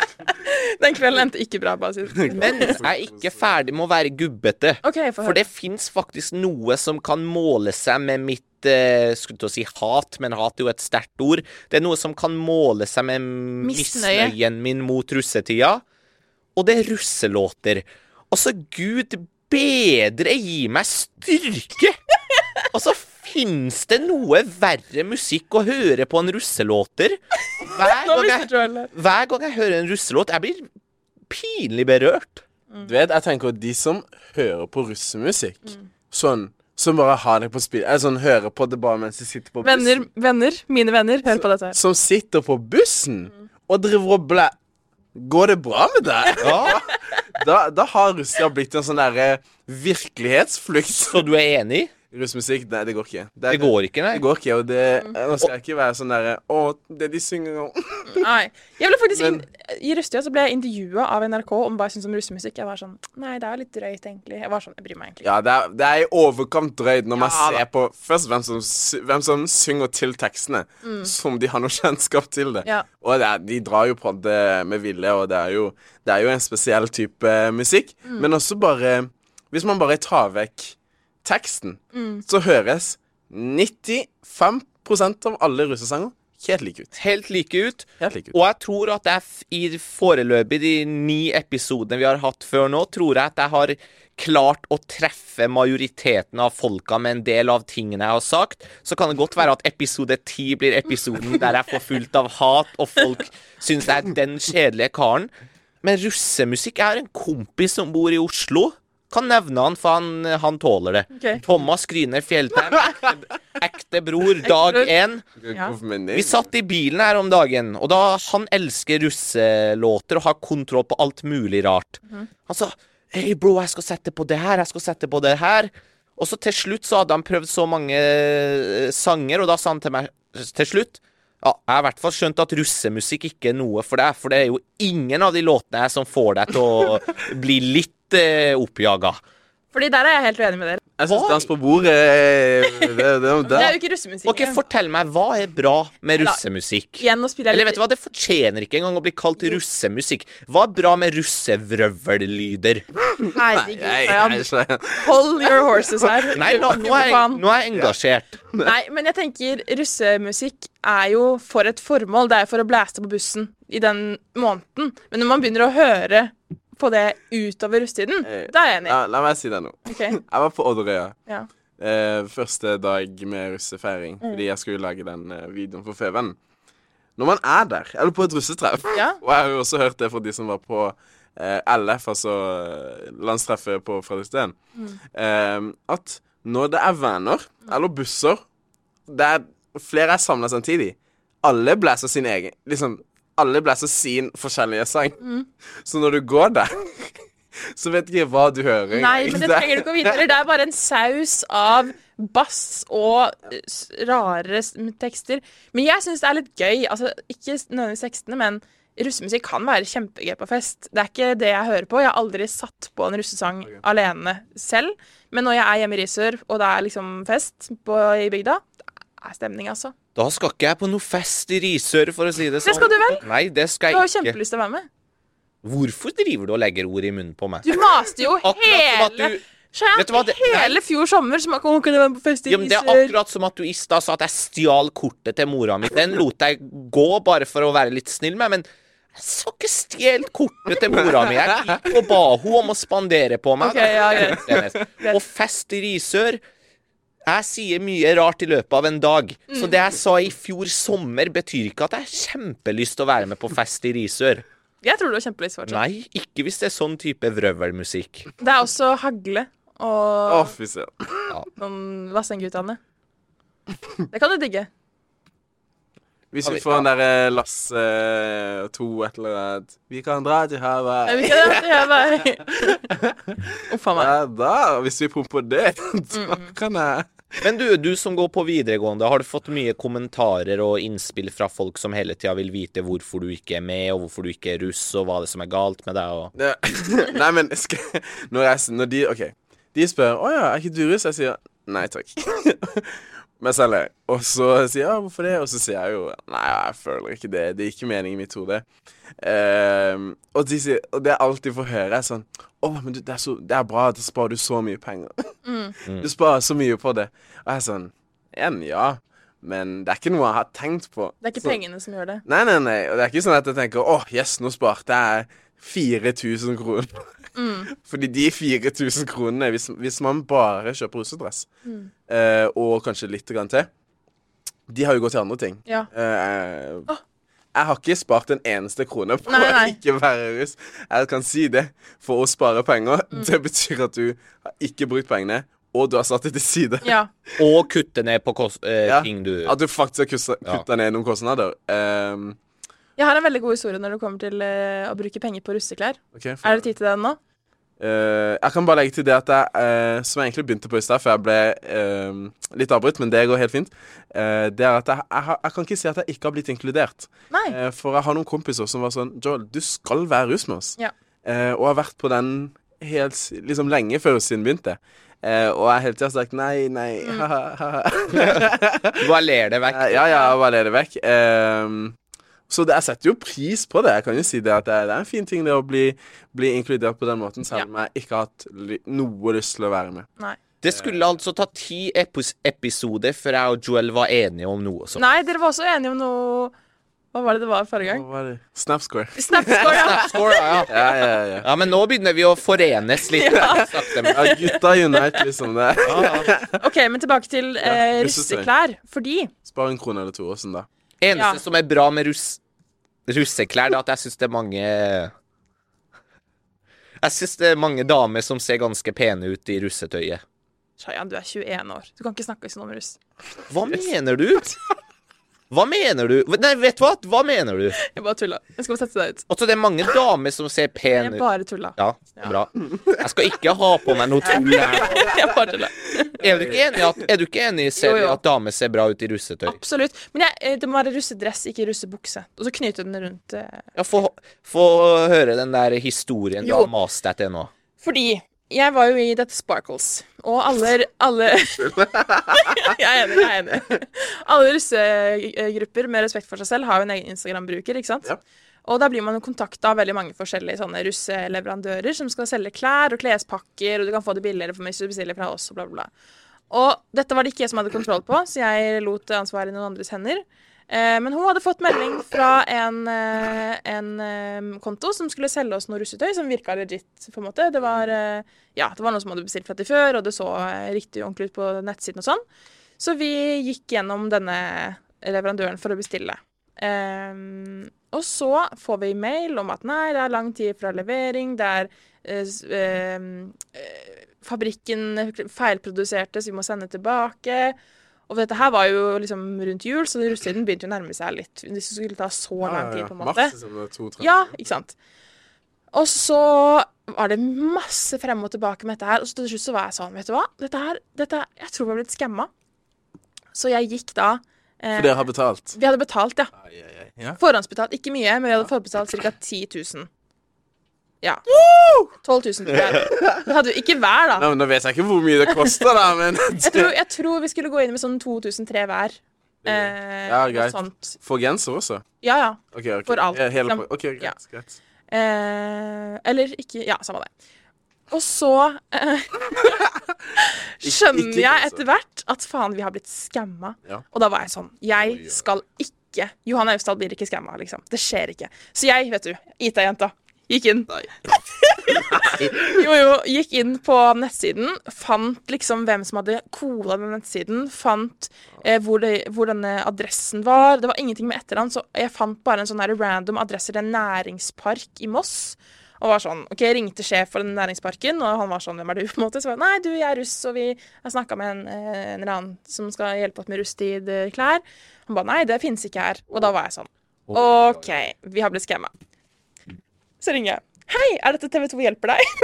Den kvelden endte ikke bra, bare si. Men jeg er ikke ferdig med å være gubbete. Okay, For det fins faktisk noe som kan måle seg med mitt eh, skulle til å si hat, men hat er jo et sterkt ord. Det er noe som kan måle seg med misnøyen min mot russetida. Og det er russelåter. Altså, gud bedre gi meg styrke! Altså, fins det noe verre musikk å høre på enn russelåter? Hver gang, jeg, hver gang jeg hører en russelåt, jeg blir pinlig berørt. Du vet, jeg tenker at de som hører på russemusikk, sånn som bare har det på spill Eller sånn hører på det bare mens de sitter på bussen. Venner, venner, mine venner, hør på dette her. Som sitter på bussen og driver og blæ... Går det bra med deg? Ja, Da, da har Russia blitt en sånn derre virkelighetsflukt. Så du er enig? Russmusikk, nei, det går ikke. Det går ikke, nei. Det går ikke, og det Nå skal jeg ikke være sånn derre Å, det de synger om Nei. Jeg ble faktisk Men- I russetida så ble jeg intervjua av NRK om hva jeg syns om russemusikk. Jeg var sånn Nei, det er litt drøyt, egentlig. Jeg var sånn, jeg bryr meg egentlig. Ja, det er, det er i overkant drøyt når man ser da. på først hvem som, hvem som synger til tekstene, som de har noe kjennskap til det. Mm. Ja. Og det er, de drar jo på det med vilje, og det er jo, det er jo en spesiell type musikk. Mm. Men også bare Hvis man bare tar vekk teksten, Mm. så høres 95% av alle russesanger helt like ut. Helt like ut. Helt like ut. Og jeg tror at jeg i foreløpig de ni episodene vi har hatt før nå, tror jeg at jeg har klart å treffe majoriteten av folka med en del av tingene jeg har sagt. Så kan det godt være at episode ti blir episoden der jeg får fullt av hat, og folk syns jeg er den kjedelige karen. Men russemusikk Jeg har en kompis som bor i Oslo. Kan nevne han, for han, han tåler det. Okay. Thomas Gryner Fjelltheim. Ekte, ekte bror, dag én. Ja. Vi satt i bilen her om dagen, og da han elsker russelåter og har kontroll på alt mulig rart. Han sa Hei, bro, jeg skal sette på det her, jeg skal sette på det her. Og så til slutt så hadde han prøvd så mange eh, sanger, og da sa han til meg til slutt ja, jeg har i hvert fall skjønt at russemusikk ikke er noe for deg, for det er jo ingen av de låtene her som får deg til å bli litt eh, oppjaga. Fordi der er jeg helt uenig med dere. Jeg syns. Dans på bordet det, det, det, Det er jo ikke russemusikk. Ok, Fortell meg, hva er bra med russemusikk? Spiller Eller vet du hva, det fortjener ikke engang å bli kalt russemusikk. Hva er bra med russevrøvellyder? Herregud, Hold your horses her. Nei, nå, nå, er jeg, nå er jeg engasjert. Nei, men jeg tenker russemusikk er jo for et formål. Det er for å blæste på bussen i den måneden. Men når man begynner å høre på det utover russetiden, da er jeg enig. ja, la meg si det nå. Okay. Jeg var på Odderøya. ja. Eh, første dag med russefeiring. Fordi jeg skulle lage den eh, videoen for Feven. Når man er der, eller på et russetreff Ja. Og jeg har jo også hørt det fra de som var på eh, LF, altså eh, landstreffet på Fredriksten, eh, at når det er venner eller busser der flere er samla samtidig, alle blæser sin egen Liksom, alle blæser sin forskjellige sang. Så når du går der så vet ikke jeg hva du hører. Nei, men det trenger du ikke å vite. Det er bare en saus av bass og eh, rare tekster. Men jeg syns det er litt gøy. Altså, ikke nødvendigvis tekstene, men russemusikk kan være kjempegøy på fest. Det er ikke det jeg hører på. Jeg har aldri satt på en russesang alene selv. Men når jeg er hjemme i Risør, og det er liksom fest på, i bygda, det er stemning, altså. Da skal ikke jeg på noe fest i Risør, for å si det sånn. Det skal du vel? Nei, det skal jeg ikke. Du har jo kjempelyst til å være med. Hvorfor driver du og legger ord i munnen på meg? Du maste jo hele du Vet du hva, det- hele fjor sommer som akkurat kunne være med på fest i ja, men Det er akkurat som at du i stad sa at jeg stjal kortet til mora mi. Den lot jeg gå bare for å være litt snill med, men jeg så ikke stjele kortet til mora mi. Jeg gikk og ba henne om å spandere på meg. Okay, ja. Og fest i Risør Jeg sier mye rart i løpet av en dag. Så Mm. det jeg sa i fjor sommer, betyr ikke at jeg har kjempelyst til å være med på fest i Risør. Jeg tror du har kjempelyst fortsatt. Nei, ikke hvis det er sånn type vrøvelmusikk. Det er også hagle og fy søren. noen Vassendgutane. Det kan du digge. Hvis vi får den derre Lasse eh, to et eller annet Vi kan dra til havet. vi kan dra til havet. Uff a meg. Ja, da, hvis vi pumper det, da kan jeg Men du, du som går på videregående, har du fått mye kommentarer og innspill fra folk som hele tida vil vite hvorfor du ikke er med, og hvorfor du ikke er russ, og hva det som er galt med deg, og. Nei, men skal, når, jeg, når de OK. De spør 'Å ja, er ikke du russ?' Jeg sier nei takk. Men selv jeg. Og så sier jeg 'Hvorfor det?' Og så sier jeg jo 'Nei, jeg føler ikke det. Det er ikke meningen i mitt hode'. Uh, og, de sier, og det jeg alltid får høre, er sånn 'Å, men det, er så, det er bra. Da sparer du så mye penger'. Du sparer så mye på det. Og jeg er sånn Igjen, ja. Men det er ikke noe jeg har tenkt på. Det er ikke Så- pengene som gjør det. Nei, nei, nei. Og det er ikke sånn at jeg tenker åh, yes, nå sparte jeg 4000 kroner. Fordi de 4000 kronene, hvis, hvis man bare kjøper russedress, eh, og kanskje litt grann til, de har jo gått til andre ting. Ja. Eh, Jeg har ikke spart en eneste krone på Nei, nei. å ikke være russ. Jeg kan si det. For å spare penger, Mm. det betyr at du har ikke brukt pengene, og du har satt det til side. Ja. Og kutte ned på kost, eh, Ja. ting du At du faktisk har kutta Ja. ned noen kostnader. Um, Jeg har en veldig god historie når det kommer til eh, å bruke penger på russeklær. ok, Er det tid til den nå? Eh, jeg kan bare legge til det at jeg, uh, som jeg egentlig begynte på i stad, for jeg ble uh, litt avbrutt, men det går helt fint, eh, det er at jeg, jeg, jeg kan ikke si at jeg ikke har blitt inkludert. Nei. For jeg har noen kompiser som var sånn Joel, du skal være russ med oss. Ja. Eh, og har vært på den helt liksom lenge før russen begynte. Eh, og jeg hele tida har sagt nei, nei, Mm. ha-ha. Du bare ler det vekk. Ja, ja, bare ler det vekk. Så det, jeg setter jo pris på det. Jeg kan jo si det at det, er- det er en fin ting det å bli, bli inkludert på den måten, selv om jeg ikke har hatt noe lyst til å være med. Nei. Det skulle altså ta ti epis episoder før jeg og Joel var enige om noe Så. Nei, dere var også enige om noe Hva var det det var forrige gang? Var det? Snapscore. Snapscore, ja. Score, ja. Ja, ja, ja. ja, men nå begynner vi å forenes litt. ja. Ja, gutta unite, liksom. det OK, men tilbake til eh, russeklær. Fordi Spar en krone eller to. Åssen da? Eneste Ja. som er bra med russ russeklær, er at jeg syns det er mange Jeg syns det er mange damer som ser ganske pene ut i russetøyet. Shayan, du er 21 år. Du kan ikke snakke sånn om russ. Hva mener du? Hva mener du? Nei, vet du hva? Hva mener du? Jeg bare tulla. Jeg skal bare sette deg ut. Altså, det er mange damer som ser Jeg ut. bare tulla. Ja, bra. Jeg skal ikke ha på meg noe tull her. Jeg bare tulla. Er du ikke enig, at, er du ikke enig Seri, Jo, jo. at damer ser bra ut i russetøy? Absolutt. Men jeg, eh, det må være russedress, ikke russebukse. Og så knyte den rundt eh, Ja, Få få høre den der historien du har mast deg til nå. Fordi jeg var jo i dette Sparkles, og alle, alle Jeg er enig. jeg er enig Alle russegrupper med respekt for seg selv har jo en egen Instagram-bruker. ikke sant? Ja. Og da blir man jo kontakta av veldig mange forskjellige sånne russeleverandører som skal selge klær og klespakker, og du kan få det billigere for hvis du bestiller fra oss, og bla, bla, bla. Og dette var det ikke jeg som hadde kontroll på, så jeg lot ansvaret i noen andres hender. Eh, men hun hadde fått melding fra en, eh, en eh, konto som skulle selge oss noe russetøy som virka legit. på en måte. Det var, ja, det var noe som hadde bestilt fra til før, og det så riktig ordentlig ut på nettsiden og sånn. Så vi gikk gjennom denne leverandøren for å bestille. Ehm, og så får vi mail om at nei, det er lang tid fra levering, det er ehm, eh, Fabrikken feilproduserte, så vi må sende tilbake. Og dette her var jo liksom rundt jul, så russetiden begynte å nærme seg litt. Hvis det skulle ta så lang tid, på en måte. Mars. Ja, ikke sant. Og så var det masse frem og tilbake med dette her, og så til slutt så var jeg sånn, vet du hva, dette her, dette, jeg tror vi har blitt skamma. Så jeg gikk da eh, For dere har betalt. Vi hadde betalt, ja. Ai, ai, ai. Ja. Forhåndsbetalt ikke mye, men vi hadde forhåndsbetalt ca. 10 000. Ja. 12 000 tror jeg. Det hadde ikke hver, da. Nei, men Nå vet jeg ikke hvor mye det koster, da, men Jeg tror, jeg tror vi skulle gå inn med sånn 2003 hver. Eh, Ja, greit. sånt. For genser også? Ja, ja. Okay, okay. For alt, Ja, Hele, liksom. ok, greit. Ja. greit. Eh, eller ikke Ja, samme det. Og så eh, skjønner jeg etter hvert at faen, vi har blitt skamma. Ja. Og da var jeg sånn Jeg skal ikke Johan Austdal blir ikke skamma, liksom. Det skjer ikke. Så jeg, vet du, IT-jenta, gikk inn. jo, jo, gikk inn på nettsiden, fant liksom hvem som hadde koda den nettsiden, fant eh, hvor, det, hvor denne adressen var. Det var ingenting med etternavn, så jeg fant bare en sånn her random adresse til en næringspark i Moss. Og var sånn, ok, Jeg ringte sjef for den næringsparken, og han var sånn 'Hvem er du?' på en måte. Så var jeg, nei, du, jeg er russ, og vi har snakka med en, eh, en eller annen som skal hjelpe oss med rusttid-klær. Han ba nei, det finnes ikke her. Og da var jeg sånn OK, vi har blitt skamma. Så ringer jeg. Hei, er dette TV2 hjelper deg?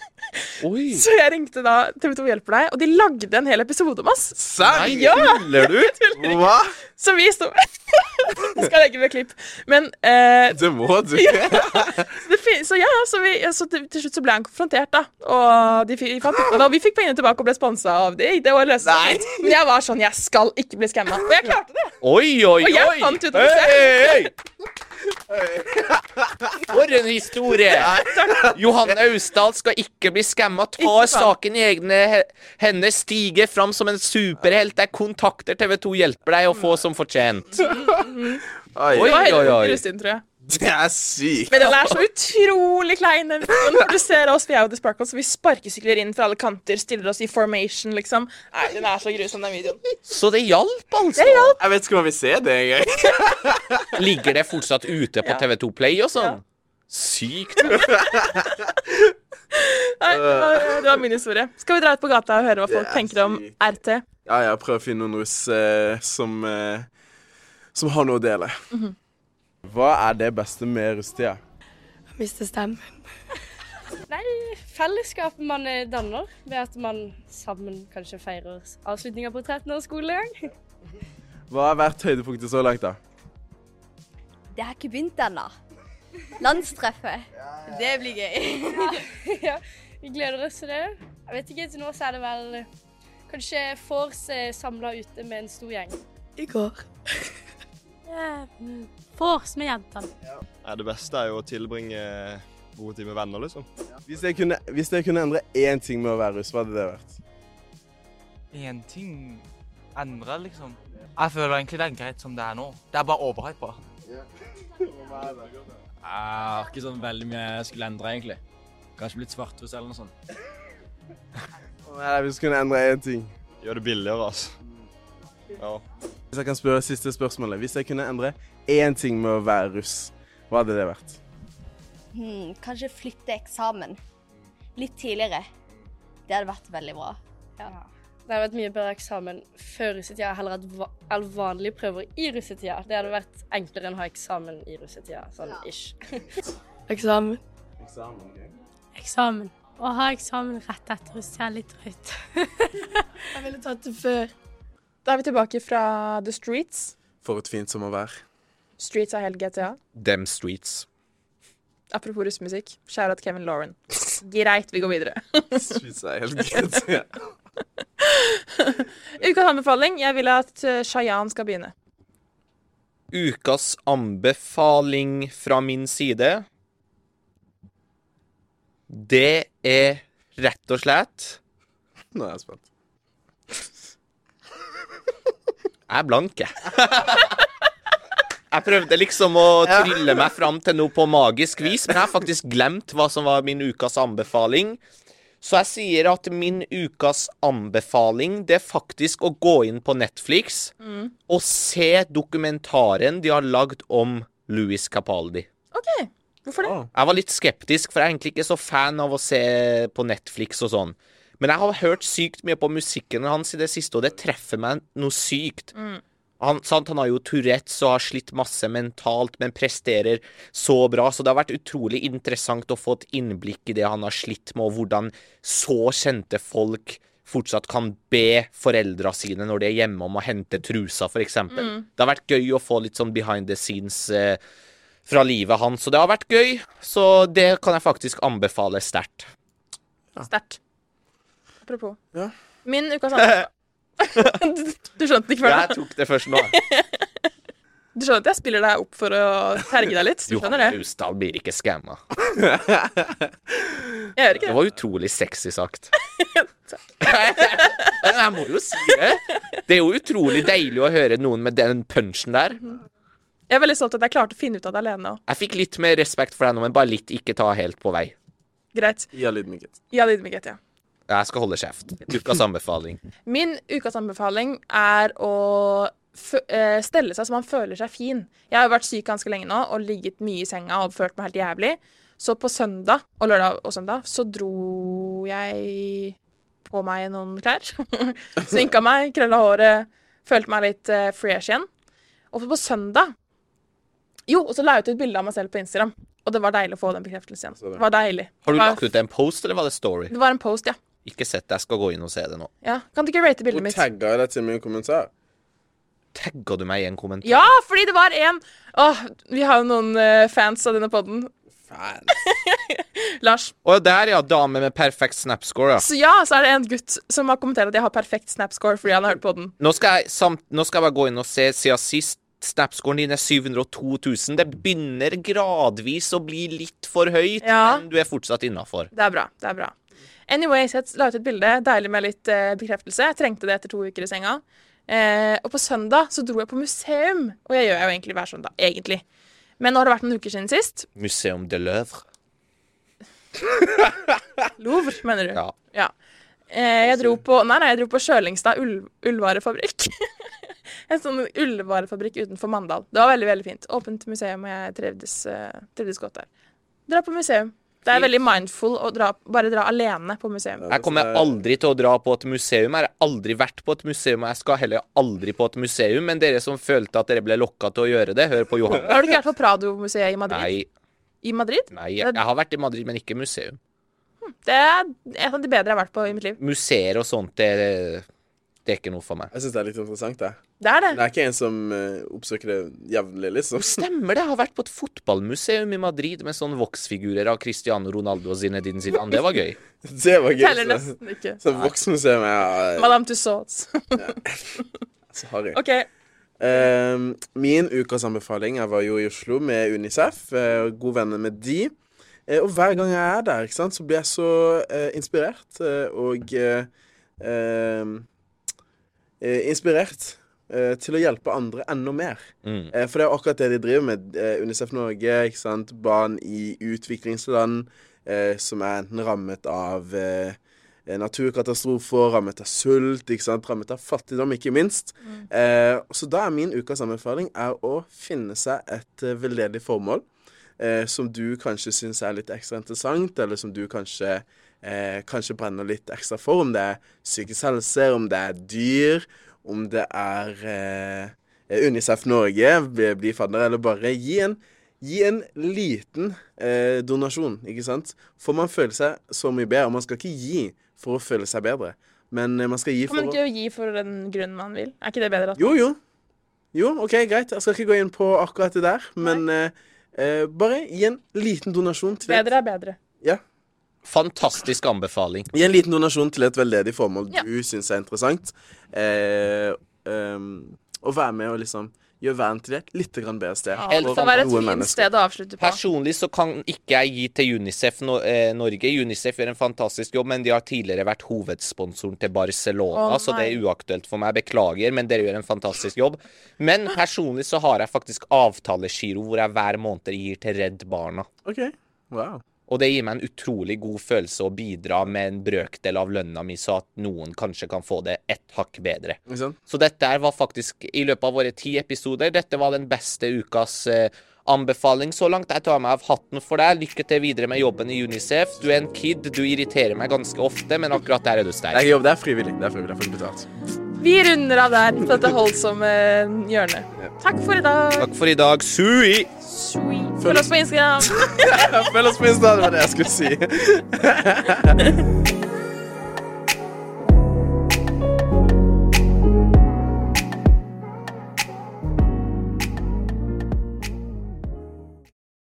Oi. Så jeg ringte da TV2 hjelper deg, og de lagde en hel episode om oss. Serr? Ja! Tuller du? Hva? Så vi sto Jeg skal legge med klipp. Men eh, Det må du. det fin så ja, så, vi, så til, til slutt så ble han konfrontert, da. Og de, fi- fant ut og Vi fikk pengene tilbake og ble sponsa av de. Det var løst. Nei. Men jeg var sånn Jeg skal ikke bli skamma. Og jeg klarte det. Oi, oi, Og jeg fant ut av det selv. For en historie! Johanne Austdal skal ikke bli skamma. Ta Ikke sant? saken i egne he- hender, stige fram som en superhelt. Jeg kontakter TV2 Hjelper deg å få som fortjent. Oi, Oi, oi, oi. helt rustin, tror jeg. det er sykt. Men den er så utrolig klein. Når du ser oss, vi er jo The Sparkles, vi sparkesykler inn fra alle kanter, stiller oss i formation, liksom. Nei, den er så grusom, den videoen. Så det hjalp, altså. Det hjalp. Jeg vet ikke om jeg vil se det engang. Ligger det fortsatt ute på Ja. TV2 Play og sånn? Sykt. Nei, det var, min historie. Skal vi dra ut på gata og høre hva folk er tenker om. RT? Ja, jeg prøver å finne noen russ eh, som eh, Som har noe å dele. Mhm. Hva er det beste med russetida? Miste stemmen. Nei, fellesskapet man danner ved at man sammen kanskje feirer avslutninga på 13 års skolegang. Hva har vært høydepunktet så langt, da? Det har ikke begynt ennå. Landstreffet. Det blir gøy. ja, vi gleder oss til det. Jeg vet ikke, til nå så er det vel kanskje vors samla ute med en stor gjeng. I går. Vors med jentene. Ja, det beste er jo å tilbringe gode tid med venner, liksom. Hvis jeg kunne, hvis jeg kunne endre én ting med å være russ, hva hadde det vært? én ting endre, liksom. Jeg føler egentlig det er greit som det er nå. Det er bare overhypa. Jeg har ikke sånn veldig mye jeg skulle endre, egentlig. Kanskje blitt svarthus eller noe sånt. Nei, Hvis du kunne endre én ting. Gjør det billigere, altså. Ja. Hvis jeg kan spørre siste spørsmålet. Hvis jeg kunne endre én ting med å være russ, hva hadde det vært? Hmm, kanskje flytte eksamen. Litt tidligere. Det hadde vært veldig bra. Det hadde vært mye bedre eksamen før russetida, heller hatt va vanlige prøver i russetida. Det hadde vært enklere enn å ha eksamen i russetida, sånn ish. Eksamen. Eksamen. Å ha eksamen rett etter russetida er litt drøyt. Jeg ville tatt det før. Da er vi tilbake fra The Streets. For et fint sommervær. Streets er helt GTA. Them streets. Apropos russemusikk. Shout-out Kevin Lauren. Greit, vi går videre. streets er helt GTA. Ukas anbefaling. Jeg vil at uh, Shayan skal begynne. Ukas anbefaling fra min side Det er rett og slett Nå er jeg spent. Jeg er blank, jeg. Jeg prøvde liksom å trylle meg fram til noe på magisk vis, men jeg har faktisk glemt hva som var min ukas anbefaling. Så jeg sier at min ukas anbefaling, det er faktisk å gå inn på Netflix og se dokumentaren de har lagd om Louis Capaldi. OK. Hvorfor det? Jeg var litt skeptisk, for jeg er egentlig ikke så fan av å se på Netflix og sånn. Men jeg har hørt sykt mye på musikken hans i det siste, og det treffer meg noe sykt. Han, sant, han har jo Tourettes og har slitt masse mentalt, men presterer så bra. Så det har vært utrolig interessant å få et innblikk i det han har slitt med, og hvordan så kjente folk fortsatt kan be foreldra sine når de er hjemme om å hente trusa, f.eks. Mm. Det har vært gøy å få litt sånn behind the scenes eh, fra livet hans, så det har vært gøy. Så det kan jeg faktisk anbefale sterkt. Sterkt. Apropos. Ja. Min ukas anbefaling du, du skjønte det ikke før? Jeg tok det først nå. Du skjønner at jeg spiller deg opp for å terge deg litt? Du Johan skjønner det? Austdal blir ikke skamma. Jeg gjør ikke Det det. var utrolig sexy sagt. Jeg må jo si det. Det er jo utrolig deilig å høre noen med den punchen der. Jeg er veldig stolt at jeg klarte å finne ut av det alene. Jeg fikk litt mer respekt for deg nå, men bare litt ikke ta helt på vei. Greit. Ja, ydmykhet. Ja, ydmykhet, ja. Jeg skal holde kjeft. Ukas anbefaling. Min ukas anbefaling er å eh, stelle seg så man føler seg fin. Jeg har jo vært syk ganske lenge nå og ligget mye i senga og følt meg helt jævlig. Så på søndag og lørdag og søndag så dro jeg på meg noen klær. Sminka meg, krølla håret, følte meg litt uh, fresh igjen. Og på søndag Jo, og så la jeg ut et bilde av meg selv på Instagram. Og det var deilig å få den bekreftelsen igjen. Det var deilig. Har du lagt ut en post, eller var det story? Det var en post, ja. Ikke sett det. Jeg skal gå inn og se det nå. ja. Kan du ikke rate bildet mitt? mitt? tagga jeg deg til min kommentar. Tagga du meg i en kommentar? Ja, fordi det var en Åh, vi har jo noen eh, fans av denne podden. Fan. Lars. Å, der, ja. Dame med perfekt snapscore, ja. Så ja, så er det en gutt som har kommentert at jeg har perfekt snapscore fordi han har hørt podden. Nå skal, jeg, samt, nå skal jeg bare gå inn og se siden sist. Snapscoren din er 702 000. Det begynner gradvis å bli litt for høyt, Ja. men du er fortsatt innafor. Det er bra. det er bra. Anyways, jeg la ut et bilde. Deilig med litt eh, bekreftelse. Jeg trengte det etter to uker i senga. Eh, og på søndag så dro jeg på museum. Og jeg gjør jo egentlig hver søndag. Egentlig. Men nå har det vært noen uker siden sist. Museum de Løvre. Louvre, mener du? Ja. Ja. Eh, jeg dro på Nei, nei, jeg dro på Sjølingstad ull, ullvarefabrikk. en sånn ullvarefabrikk utenfor Mandal. Det var veldig veldig fint. Åpent museum, og jeg trivdes, uh, trivdes godt der. Dra på museum. Det er veldig mindful å dra, bare dra alene på museum. Jeg kommer aldri til å dra på et museum. Jeg har aldri vært på et museum, og jeg skal heller aldri på et museum. Men dere som følte at dere ble lokka til å gjøre det, hør på Johan. Har du ikke vært på Prado-museet i Madrid? Nei, I Madrid? nei, jeg jeg har vært i Madrid, men ikke museum. Det er et av de bedre jeg har vært på i mitt liv. Museer og sånt, det, det er ikke noe for meg. Jeg syns det er litt interessant, det. Det er det. Det er ikke en som uh, oppsøker det jevnlig, liksom. Stemmer det. Jeg har vært på et fotballmuseum i Madrid med sånne voksfigurer av Cristiano Ronaldo og Zinedine Zidane. Det var gøy. Det var gøy. Teller nesten ikke. Så voksmuseum er Madame Tussauds. så harry. OK. Uh, min ukas anbefaling Jeg var jo i Oslo med Unicef, Uh, og god venner med de. Uh, og hver gang jeg er der, ikke sant, så blir jeg så eh, inspirert eh, og eh, ehm, eh, Inspirert eh, til å hjelpe andre enda mer. Mm. Eh, for det er akkurat det de driver med. Eh, Unicef Norge, ikke sant. Barn i utviklingsland eh, som er enten rammet av eh, naturkatastrofer, rammet av sult, ikke sant? rammet av fattigdom, ikke minst. Eh, så da er min ukas anbefaling er å finne seg et eh, veldedig formål eh, som du kanskje syns er litt ekstra interessant, eller som du kanskje eh, kanskje brenner litt ekstra for. Om det er psykisk helse, om det er dyr, om det er eh, Unicef Norge, bli, bli fadder, eller bare gi en, gi en liten eh, donasjon, ikke sant? For man føler seg så mye bedre. Man skal ikke gi for å føle seg bedre, men eh, man skal gi for Kan for man å ikke gi for den grunnen man vil? Er ikke det bedre? At Jo, jo. Jo, OK, greit. Jeg skal ikke gå inn på akkurat det der, men eh, eh, bare gi en liten donasjon til Bedre er bedre. ja, Fantastisk anbefaling. Gi en liten donasjon til et veldedig formål Ja. du syns er interessant. Eh, um, og være med og liksom gjøre verden til et litt grann bedre sted. Ja, det skal være et fint mennesker. sted å avslutte på. Personlig så kan ikke jeg gi til Unicef no eh, Norge. Unicef gjør en fantastisk jobb, men de har tidligere vært hovedsponsoren til Barcelona, oh, så det er uaktuelt for meg. Beklager, men dere gjør en fantastisk jobb. Men personlig så har jeg faktisk avtalegiro hvor jeg hver måned gir til Redd Barna. OK. Wow. Og det gir meg en utrolig god følelse å bidra med en brøkdel av lønna mi, så at noen kanskje kan få det ett hakk bedre. Sånn. Så dette her var faktisk, i løpet av våre ti episoder, dette var den beste ukas eh, anbefaling så langt. Jeg tar meg av hatten for deg. Lykke til videre med jobben i Unicef. Du er en kid, du irriterer meg ganske ofte, men akkurat der er du sterk. Det, det er frivillig. Det er frivillig. Jeg får ikke betalt. Vi runder av der på dette holdsomme hjørnet. Takk for i dag. Takk for i dag. Sui! Sweet. Følg oss på Instagram. Følg oss på